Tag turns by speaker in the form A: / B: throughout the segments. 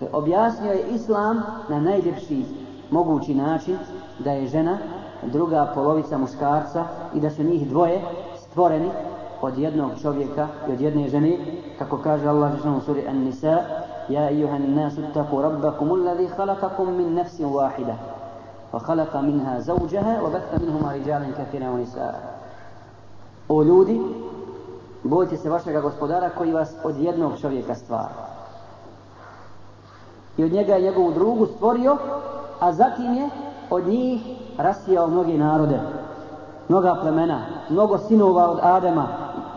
A: Dakle, objasnio je islam na najljepši mogući način da je žena druga polovica muškarca i da su njih dvoje stvoreni od jednog čovjeka i od jedne žene, kako kaže Allah u suri An-Nisa, Ja nasu taku rabbakum min wahida, wa minha wa minhuma kathira. O ljudi, bojte se vašega gospodara koji vas od jednog čovjeka stvara. I od njega je njegovu drugu stvorio, a zatim je od njih rasijao mnoge narode, mnoga plemena, mnogo sinova od Adema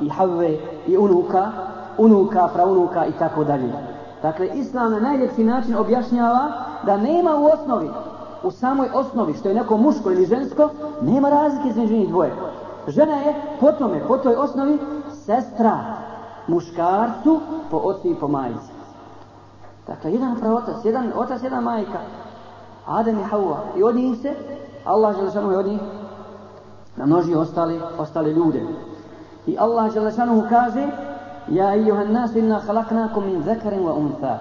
A: i Havve i unuka, unuka, praunuka i tako dalje. Dakle, Islam na najljepši način objašnjava da nema u osnovi u samoj osnovi, što je neko muško ili žensko, nema razlike između njih dvoje. Žena je po tome, po toj osnovi, sestra muškarcu po ocu i po majici. Dakle, jedan otac, jedan otac, jedna majka. Adem i Hawa. I od njih se, Allah Želešanu je od njih namnožio ostali, ostali ljude. I Allah Želešanu kaže, Ja ijuhan nas inna halaknakum min zekarin wa untha.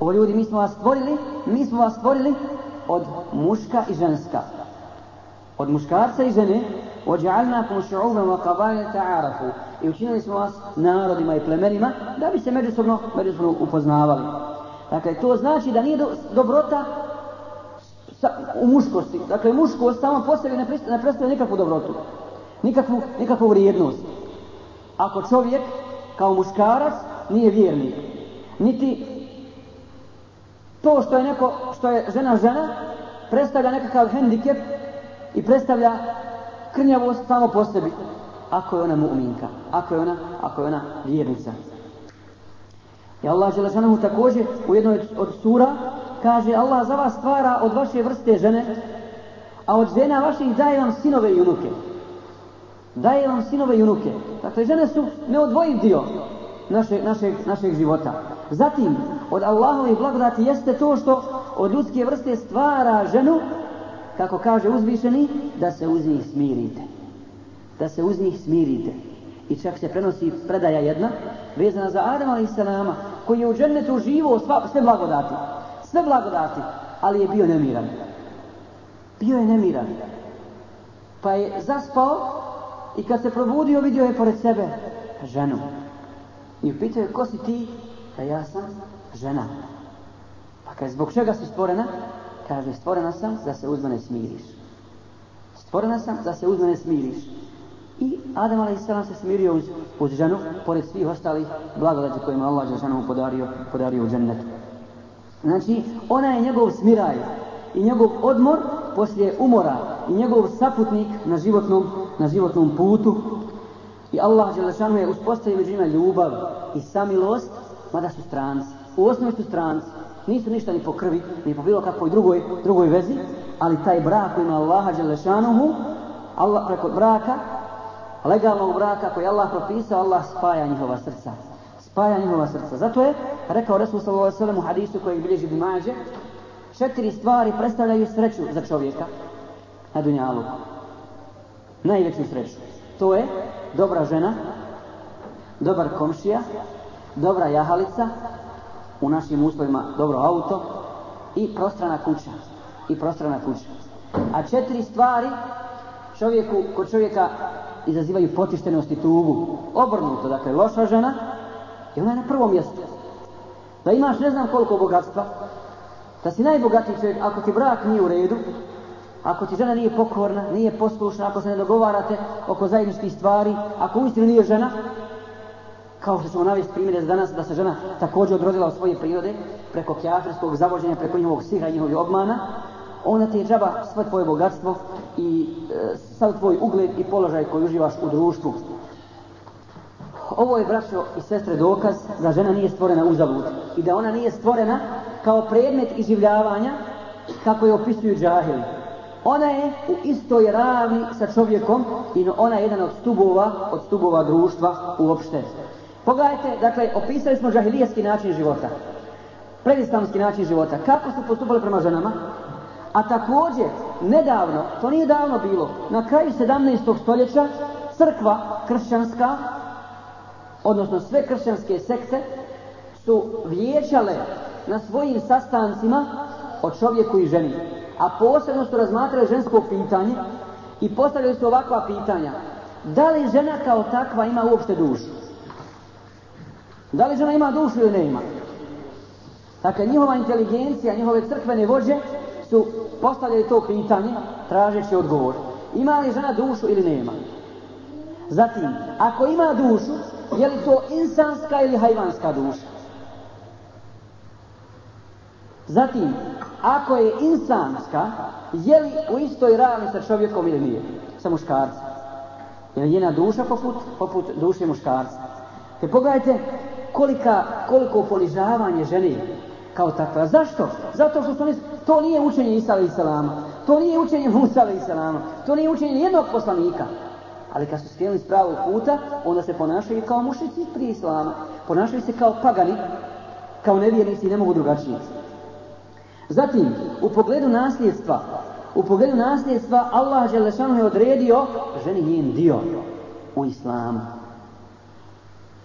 A: Ovo ljudi, mi smo vas stvorili, mi smo vas stvorili od muška i ženska Od muškarca i žene وَجَعَلْنَاكُمْ شُعُوبًا وَقَبَائِلَ تَعَارَفُوا I učinili smo vas narodima i plemenima da bi se međusobno, međusobno upoznavali. Dakle, to znači da nije do, dobrota sa, u muškosti. Dakle, muškost samo po sebi ne, ne predstavlja nikakvu dobrotu. Nikakvu, nikakvu vrijednost. Ako čovjek kao muškarac nije vjernik, niti to što je neko, što je žena žena, predstavlja nekakav hendikep i predstavlja krnjavost samo po sebi. Ako je ona mu'minka, ako je ona, ako je ona vjernica. I Allah Želešanohu također u jednoj od sura kaže Allah za vas stvara od vaše vrste žene, a od žena vaših daje vam sinove i unuke. Daje vam sinove i unuke. Dakle, žene su neodvojiv dio naše, našeg, našeg života. Zatim, od Allahove blagodati jeste to što od ljudske vrste stvara ženu, kako kaže uzvišeni, da se uz njih smirite. Da se uz njih smirite. I čak se prenosi predaja jedna, vezana za Adama a.s. koji je u džennetu živo sva, sve blagodati. Sve blagodati, ali je bio nemiran. Bio je nemiran. Pa je zaspao i kad se probudio vidio je pored sebe ženu. I upitao je ko si ti? Da ja sam žena. Pa kaže, zbog čega si stvorena? Kaže, stvorena sam da se uz mene smiriš. Stvorena sam da se uz mene smiriš. I Adam a.s. se smirio uz, uz ženu, pored svih ostalih blagodati kojima Allah je ženu podario, podario u džennetu. Znači, ona je njegov smiraj i njegov odmor poslije umora i njegov saputnik na životnom, na životnom putu. I Allah Đelešanu je uspostavio među njima ljubav i samilost, mada su stranci. U osnovi su stranci. Nisu ništa ni po krvi, ni po bilo kakvoj drugoj, drugoj vezi, ali taj brak ima Allaha Đelešanuhu, Allah preko braka, legalnog braka koji Allah propisao, Allah spaja njihova srca. Spaja njihova srca. Zato je rekao Resul sallallahu alejhi ve u hadisu koji bilježi Bimađe, četiri stvari predstavljaju sreću za čovjeka na dunjalu. Najveću sreću. To je dobra žena, dobar komšija, dobra jahalica, u našim uslovima dobro auto i prostrana kuća. I prostrana kuća. A četiri stvari čovjeku, kod čovjeka izazivaju potištenost i tugu. Obrnuto, dakle, loša žena i ona je na prvom mjestu. Da imaš ne znam koliko bogatstva, da si najbogatiji čovjek, ako ti brak nije u redu, ako ti žena nije pokorna, nije poslušna, ako se ne dogovarate oko zajedničkih stvari, ako uistinu nije žena, kao što ćemo navesti primjere danas, da se žena također odrodila od svoje prirode, preko kjafirskog zavođenja, preko njihovog siha i njihovih obmana, ona ti je džaba sve tvoje bogatstvo i e, sav tvoj ugled i položaj koji uživaš u društvu. Ovo je, braćo i sestre, dokaz da žena nije stvorena uzavud i da ona nije stvorena kao predmet iživljavanja kako je opisuju džahili. Ona je u istoj ravni sa čovjekom i ona je jedan od stubova, od stubova društva uopšte. Pogledajte, dakle, opisali smo džahilijetski način života. Predislamski način života. Kako su postupali prema ženama? A također, nedavno, to nije davno bilo, na kraju 17. stoljeća, crkva kršćanska, odnosno sve kršćanske sekte, su vječale na svojim sastancima o čovjeku i ženi. A posebno su razmatrali žensko pitanje i postavljali su ovakva pitanja. Da li žena kao takva ima uopšte dušu? Da li žena ima dušu ili ne ima? Dakle, njihova inteligencija, njihove crkvene vođe su postavljali to pitanje, tražeći odgovor. Ima li žena dušu ili nema? Zatim, ako ima dušu, je li to insanska ili hajvanska duša? Zatim, ako je insanska, je li u istoj ravni sa čovjekom ili nije? Sa muškarcem. Je li njena duša poput, poput duše muškarca? Te pogledajte kolika, koliko ponižavanje žene kao takva. Zašto? Zato što su to nije učenje Isa i Salama. To nije učenje Musa i Salama. To nije učenje jednog poslanika. Ali kad su skrenuli s pravog puta, onda se ponašaju kao mušici prije Islama. Ponašaju se kao pagani, kao nevjernici i ne mogu drugačije. Zatim, u pogledu nasljedstva, u pogledu nasljedstva Allah Želešanu je odredio ženi njen dio u islamu.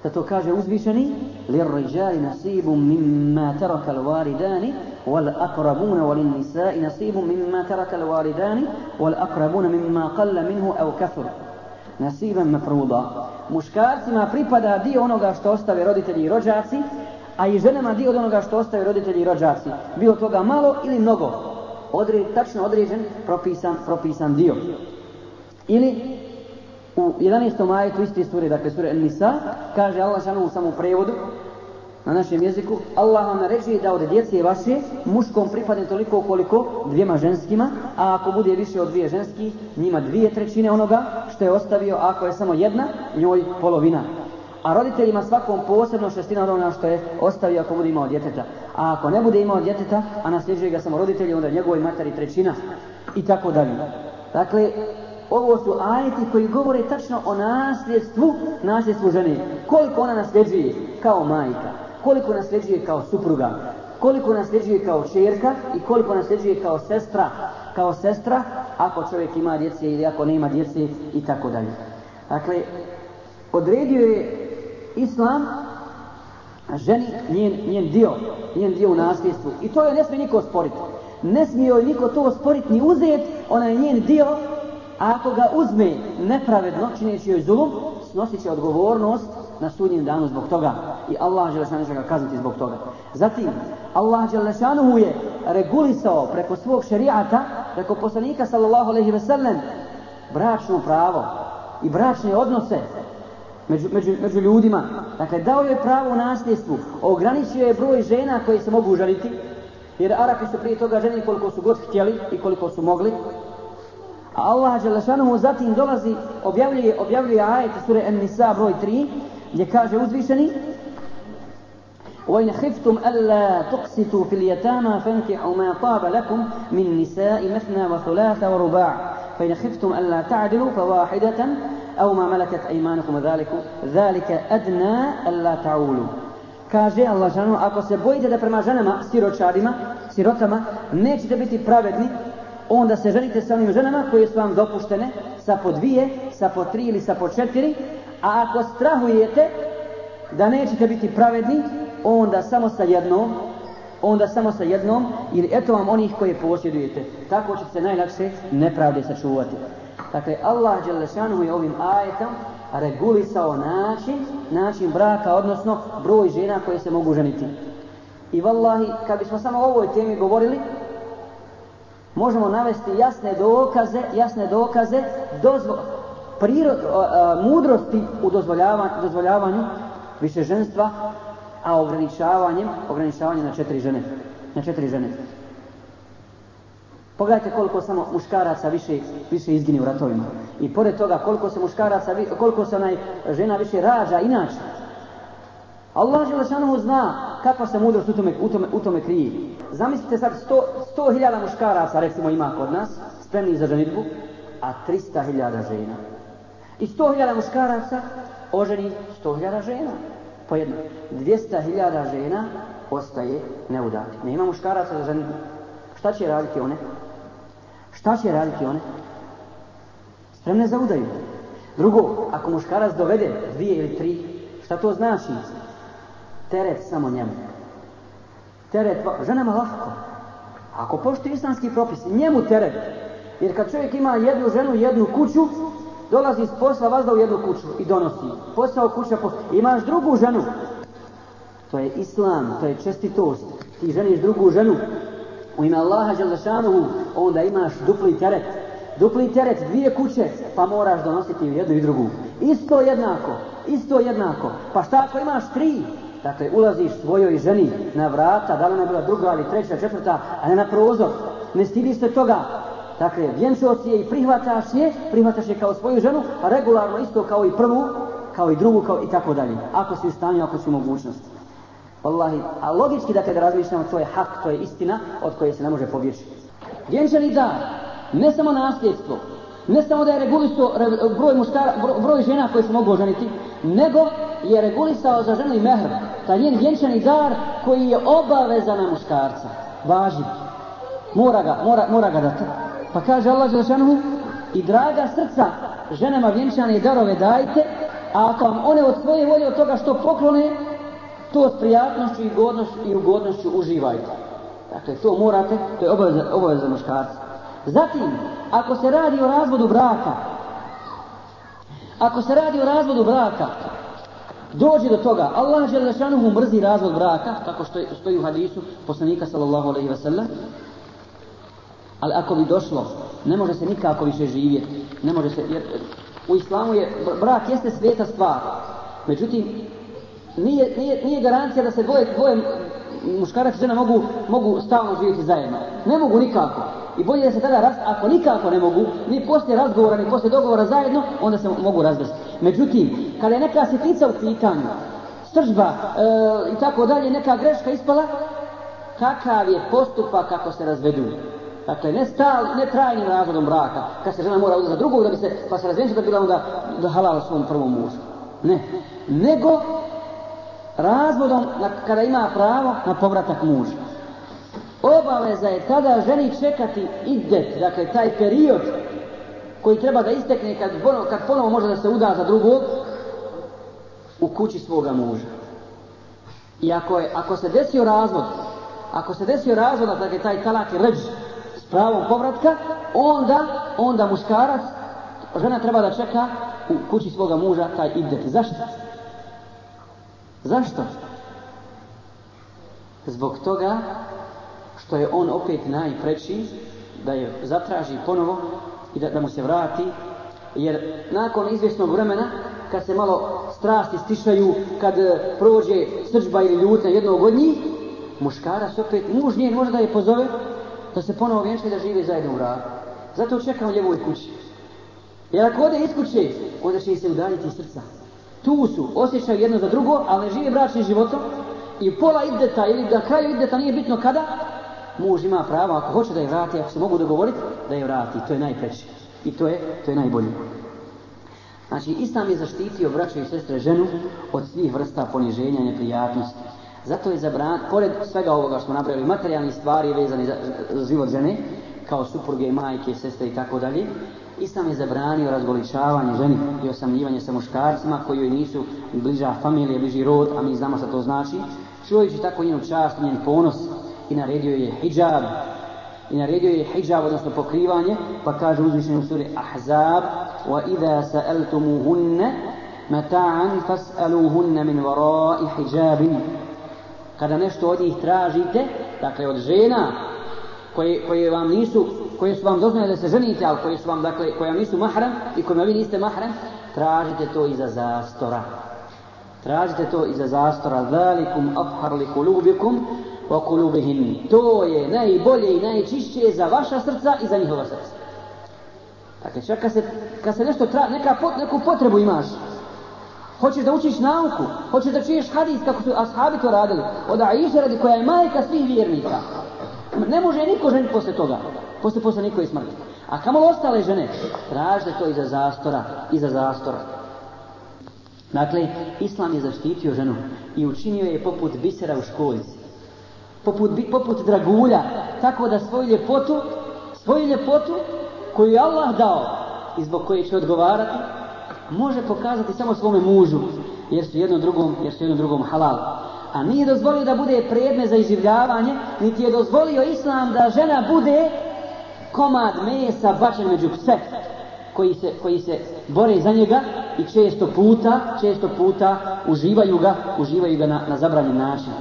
A: Zato kaže uzvišeni لِلْرِجَالِ نَصِيبٌ مِمَّا تَرَكَ الْوَارِدَانِ وَالْأَقْرَبُونَ وَلِلنِّسَاءِ نَصِيبٌ مِمَّا تَرَكَ الْوَارِدَانِ وَالْأَقْرَبُونَ مِمَّا قَلَّ مِنْهُ أَوْ كَثُرُ نَصِيبًا مَفْرُوضًا Muškarcima pripada dio onoga što ostave roditelji i rođaci, a i ženama dio od onoga što ostave roditelji i rođaci. Bilo toga malo ili mnogo. Odred, tačno određen, propisan, propisan dio. Ili u 11. majetu iste sure, dakle sure Nisa, kaže Allah šanu u samom prevodu, na našem jeziku, Allah vam naređuje da od djece vaše muškom pripadne toliko koliko dvijema ženskima, a ako bude više od dvije ženski, njima dvije trećine onoga što je ostavio, a ako je samo jedna, njoj polovina. A roditeljima svakom posebno šestina od onoga što je ostavio ako bude imao djeteta. A ako ne bude imao djeteta, a nasljeđuje ga samo roditelji, onda njegovoj materi trećina. I tako dalje. Dakle, ovo su ajeti koji govore tačno o nasljedstvu, nasljedstvu žene. Koliko ona nasljeđuje kao majka, koliko nasljeđuje kao supruga, koliko nasljeđuje kao čerka i koliko nasljeđuje kao sestra, kao sestra ako čovjek ima djece ili ako nema djece i tako dalje. Dakle, odredio je Islam ženi njen, njen dio, njen dio u nasljedstvu. I to je ne smije niko sporiti. Ne smije joj niko to sporiti ni uzeti, ona je njen dio A ako ga uzme nepravedno, čineći joj zulum, snosit će odgovornost na sudnjem danu zbog toga. I Allah Želešanu će ga kazniti zbog toga. Zatim, Allah Želešanu je regulisao preko svog šerijata, preko poslanika sallallahu alaihi ve sellem, bračno pravo i bračne odnose među, među, među ljudima. Dakle, dao je pravo u nasljedstvu, ograničio je broj žena koje se mogu ženiti, jer Arapi su prije toga ženi koliko su god htjeli i koliko su mogli, A Allah Đelešanuhu zatim dolazi, objavljuje, objavljuje ajete sure An-Nisa broj 3, gdje kaže uzvišeni وَإِنْ خِفْتُمْ أَلَّا تُقْسِتُوا فِي الْيَتَامَى فَانْكِحُوا مَا طَابَ لَكُمْ مِنْ نِسَاءِ مَثْنَى وَثُلَاثَ وَرُبَاعَ فَإِنْ خِفْتُمْ أَلَّا تَعْدِلُوا فَوَاحِدَةً أَوْ مَا مَلَكَتْ أَيْمَانُكُمْ ذَلِكُ ذَلِكَ أَدْنَى أَلَّا تَعُولُوا Kaže Allah žanu, ako se bojite da prema ženama, siročarima, sirotama, nećete biti pravedni, onda se ženite sa onim ženama koje su vam dopuštene sa po dvije, sa po tri ili sa po četiri, a ako strahujete da nećete biti pravedni, onda samo sa jednom, onda samo sa jednom, ili eto vam onih koje posjedujete. Tako ćete se najlakše nepravde sačuvati. Dakle, Allah Đelešanu je ovim ajetom regulisao način, način braka, odnosno broj žena koje se mogu ženiti. I vallahi, kad bismo samo o ovoj temi govorili, možemo navesti jasne dokaze, jasne dokaze dozvo, priro, a, a, mudrosti u dozvoljavanju, dozvoljavanju više ženstva, a ograničavanjem, ograničavanjem na četiri žene. Na četiri žene. Pogledajte koliko samo muškaraca više, više izgine u ratovima. I pored toga koliko se muškaraca, koliko se onaj žena više rađa inače. Allah Želešanohu zna kakva se mudrost u tome, u tome, u tome krije. Zamislite sad sto, sto hiljada muškaraca recimo ima kod nas, spremni za ženitbu, a 300 hiljada žena. I sto hiljada muškaraca oženi sto hiljada žena. Po jedno. 200 hiljada žena ostaje neudati. Ne ima muškaraca za ženitbu. Šta će raditi one? Šta će raditi one? Spremne za udaju. Drugo, ako muškarac dovede dvije ili tri, šta to znači? Teret samo njemu Teret, ženama lahko. Ako poštuje islamski propis, njemu teret. Jer kad čovjek ima jednu ženu, jednu kuću, dolazi s posla vazda u jednu kuću i donosi. Posao kuća, posla. Imaš drugu ženu. To je islam, to je čestitost. Ti ženiš drugu ženu. U ime Allaha Đalešanuhu, onda imaš dupli teret. Dupli teret, dvije kuće, pa moraš donositi jednu i drugu. Isto jednako, isto jednako. Pa šta ako imaš tri? Dakle, ulaziš svojoj ženi na vrata, da li ona bila druga ili treća, četvrta, a ne na prozor. Ne stidiš se toga. Dakle, vjenčao si je i prihvataš je, prihvataš je kao svoju ženu, a regularno isto kao i prvu, kao i drugu, kao i tako dalje. Ako si u stanju, ako si u mogućnosti. Wallahi, a logički dakle da razmišljamo, to je hak, to je istina od koje se ne može pobjeći. Vjenčani dar, ne samo nasljedstvo, ne samo da je regulisao broj, muškara, broj žena koje se mogu oženiti, nego je regulisao za ženu i mehr, taj njen vjenčani dar koji je obaveza na muškarca. Važi. Mora ga, mora, mora ga dati. Pa kaže Allah Želešanuhu, i draga srca ženama vjenčane darove dajte, a ako vam one od svoje volje od toga što poklone, to s prijatnošću i, godnošću, i ugodnošću uživajte. Dakle, to morate, to je obaveza, obaveza muškarca. Zatim, ako se radi o razvodu braka, ako se radi o razvodu braka, dođe do toga, Allah Želešanuhu mrzi razvod braka, kako stoji, stoji u hadisu poslanika sallallahu alaihi wa sallam, ali ako bi došlo, ne može se nikako više živjeti, ne može se, jer u islamu je, brak jeste sveta stvar, međutim, nije, nije, nije garancija da se dvoje, dvoje muškarac i žena mogu, mogu stalno živjeti zajedno. Ne mogu nikako. I bolje da se tada rast, ako nikako ne mogu, ni poslije razgovora, ni poslije dogovora zajedno, onda se mogu razvesti. Međutim, kada je neka sitnica u pitanju, sržba e, i tako dalje, neka greška ispala, kakav je postupak kako se razvedu? Dakle, ne, stal, ne trajnim razvodom braka, kad se žena mora uzeti za drugog, da bi se, pa se razvenča da bila onda da halala svom prvom mužu. Ne. Nego, razvodom na, kada ima pravo na povratak muža. Obaveza je tada ženi čekati idet, dakle taj period koji treba da istekne kad, kad ponovo može da se uda za drugog u kući svoga muža. I ako, je, ako se desio razvod, ako se desio razvod, dakle taj talak je ređ s pravom povratka, onda, onda muškarac, žena treba da čeka u kući svoga muža taj idet. Zašto? Zašto? Zbog toga što je on opet najpreći da je zatraži ponovo i da, da mu se vrati jer nakon izvjesnog vremena kad se malo strasti stišaju kad prođe srđba ili ljutnja jednog od njih muškarac opet, muž njen može da je pozove da se ponovo vjenče da žive zajedno u radu zato čeka u njegovoj kući. Jer ako ode iz kuće onda će se udaljiti srca tu su, osjećaju jedno za drugo, ali ne žive bračnim životom i pola ideta ili da kraju ideta nije bitno kada, muž ima pravo, ako hoće da je vrati, ako se mogu dogovoriti, da je vrati. To je najpreće. I to je, to je najbolje. Znači, Islam je zaštitio braću i sestre ženu od svih vrsta poniženja i neprijatnosti. Zato je zabran, pored svega ovoga što smo napravili, materijalni stvari vezani za, za život žene, kao supruge, majke, sestre i tako dalje, Islam je zabranio razgoličavanje ženi i osamljivanje sa muškarcima koji joj nisu bliža familija, bliži rod, a mi znamo što to znači. Čuvajući tako njenu čast, njen ponos i naredio je hijab. I naredio je hijab, odnosno pokrivanje, pa kaže uzvišenje u suri Ahzab idha sa'altumuhunna mata'an fas'aluhunna min wara'i hijabin. Kada nešto od njih tražite, dakle od žena koje, koje vam nisu koje su vam dozvoljene da se ženite, ali koje su vam, dakle, koje vam nisu mahram i kojima vi niste mahram, tražite to iza zastora. Tražite to iza zastora. Zalikum afhar li kulubikum wa kulubihin. To je najbolje i najčišće za vaša srca i za njihova srca. Dakle, čak kad se, kad se nešto tra, neka pot, neku potrebu imaš, hoćeš da učiš nauku, hoćeš da čuješ hadis kako su ashabi to radili, od Aisha radi koja je majka svih vjernika. Ne može niko ženiti posle toga posle poslanikove smrti. A kamo ostale žene? Tražite to iza zastora, iza zastora. Dakle, Islam je zaštitio ženu i učinio je poput bisera u školici. Poput, poput dragulja, tako da svoju ljepotu, svoju ljepotu koju je Allah dao i zbog koje će odgovarati, može pokazati samo svome mužu, jer su jedno drugom, jer su jedno drugom halal. A nije dozvolio da bude predmet za iživljavanje, niti je dozvolio Islam da žena bude komad mesa bačen među pse koji se, koji se bore za njega i često puta, često puta uživaju ga, uživaju ga na, na zabranjen način.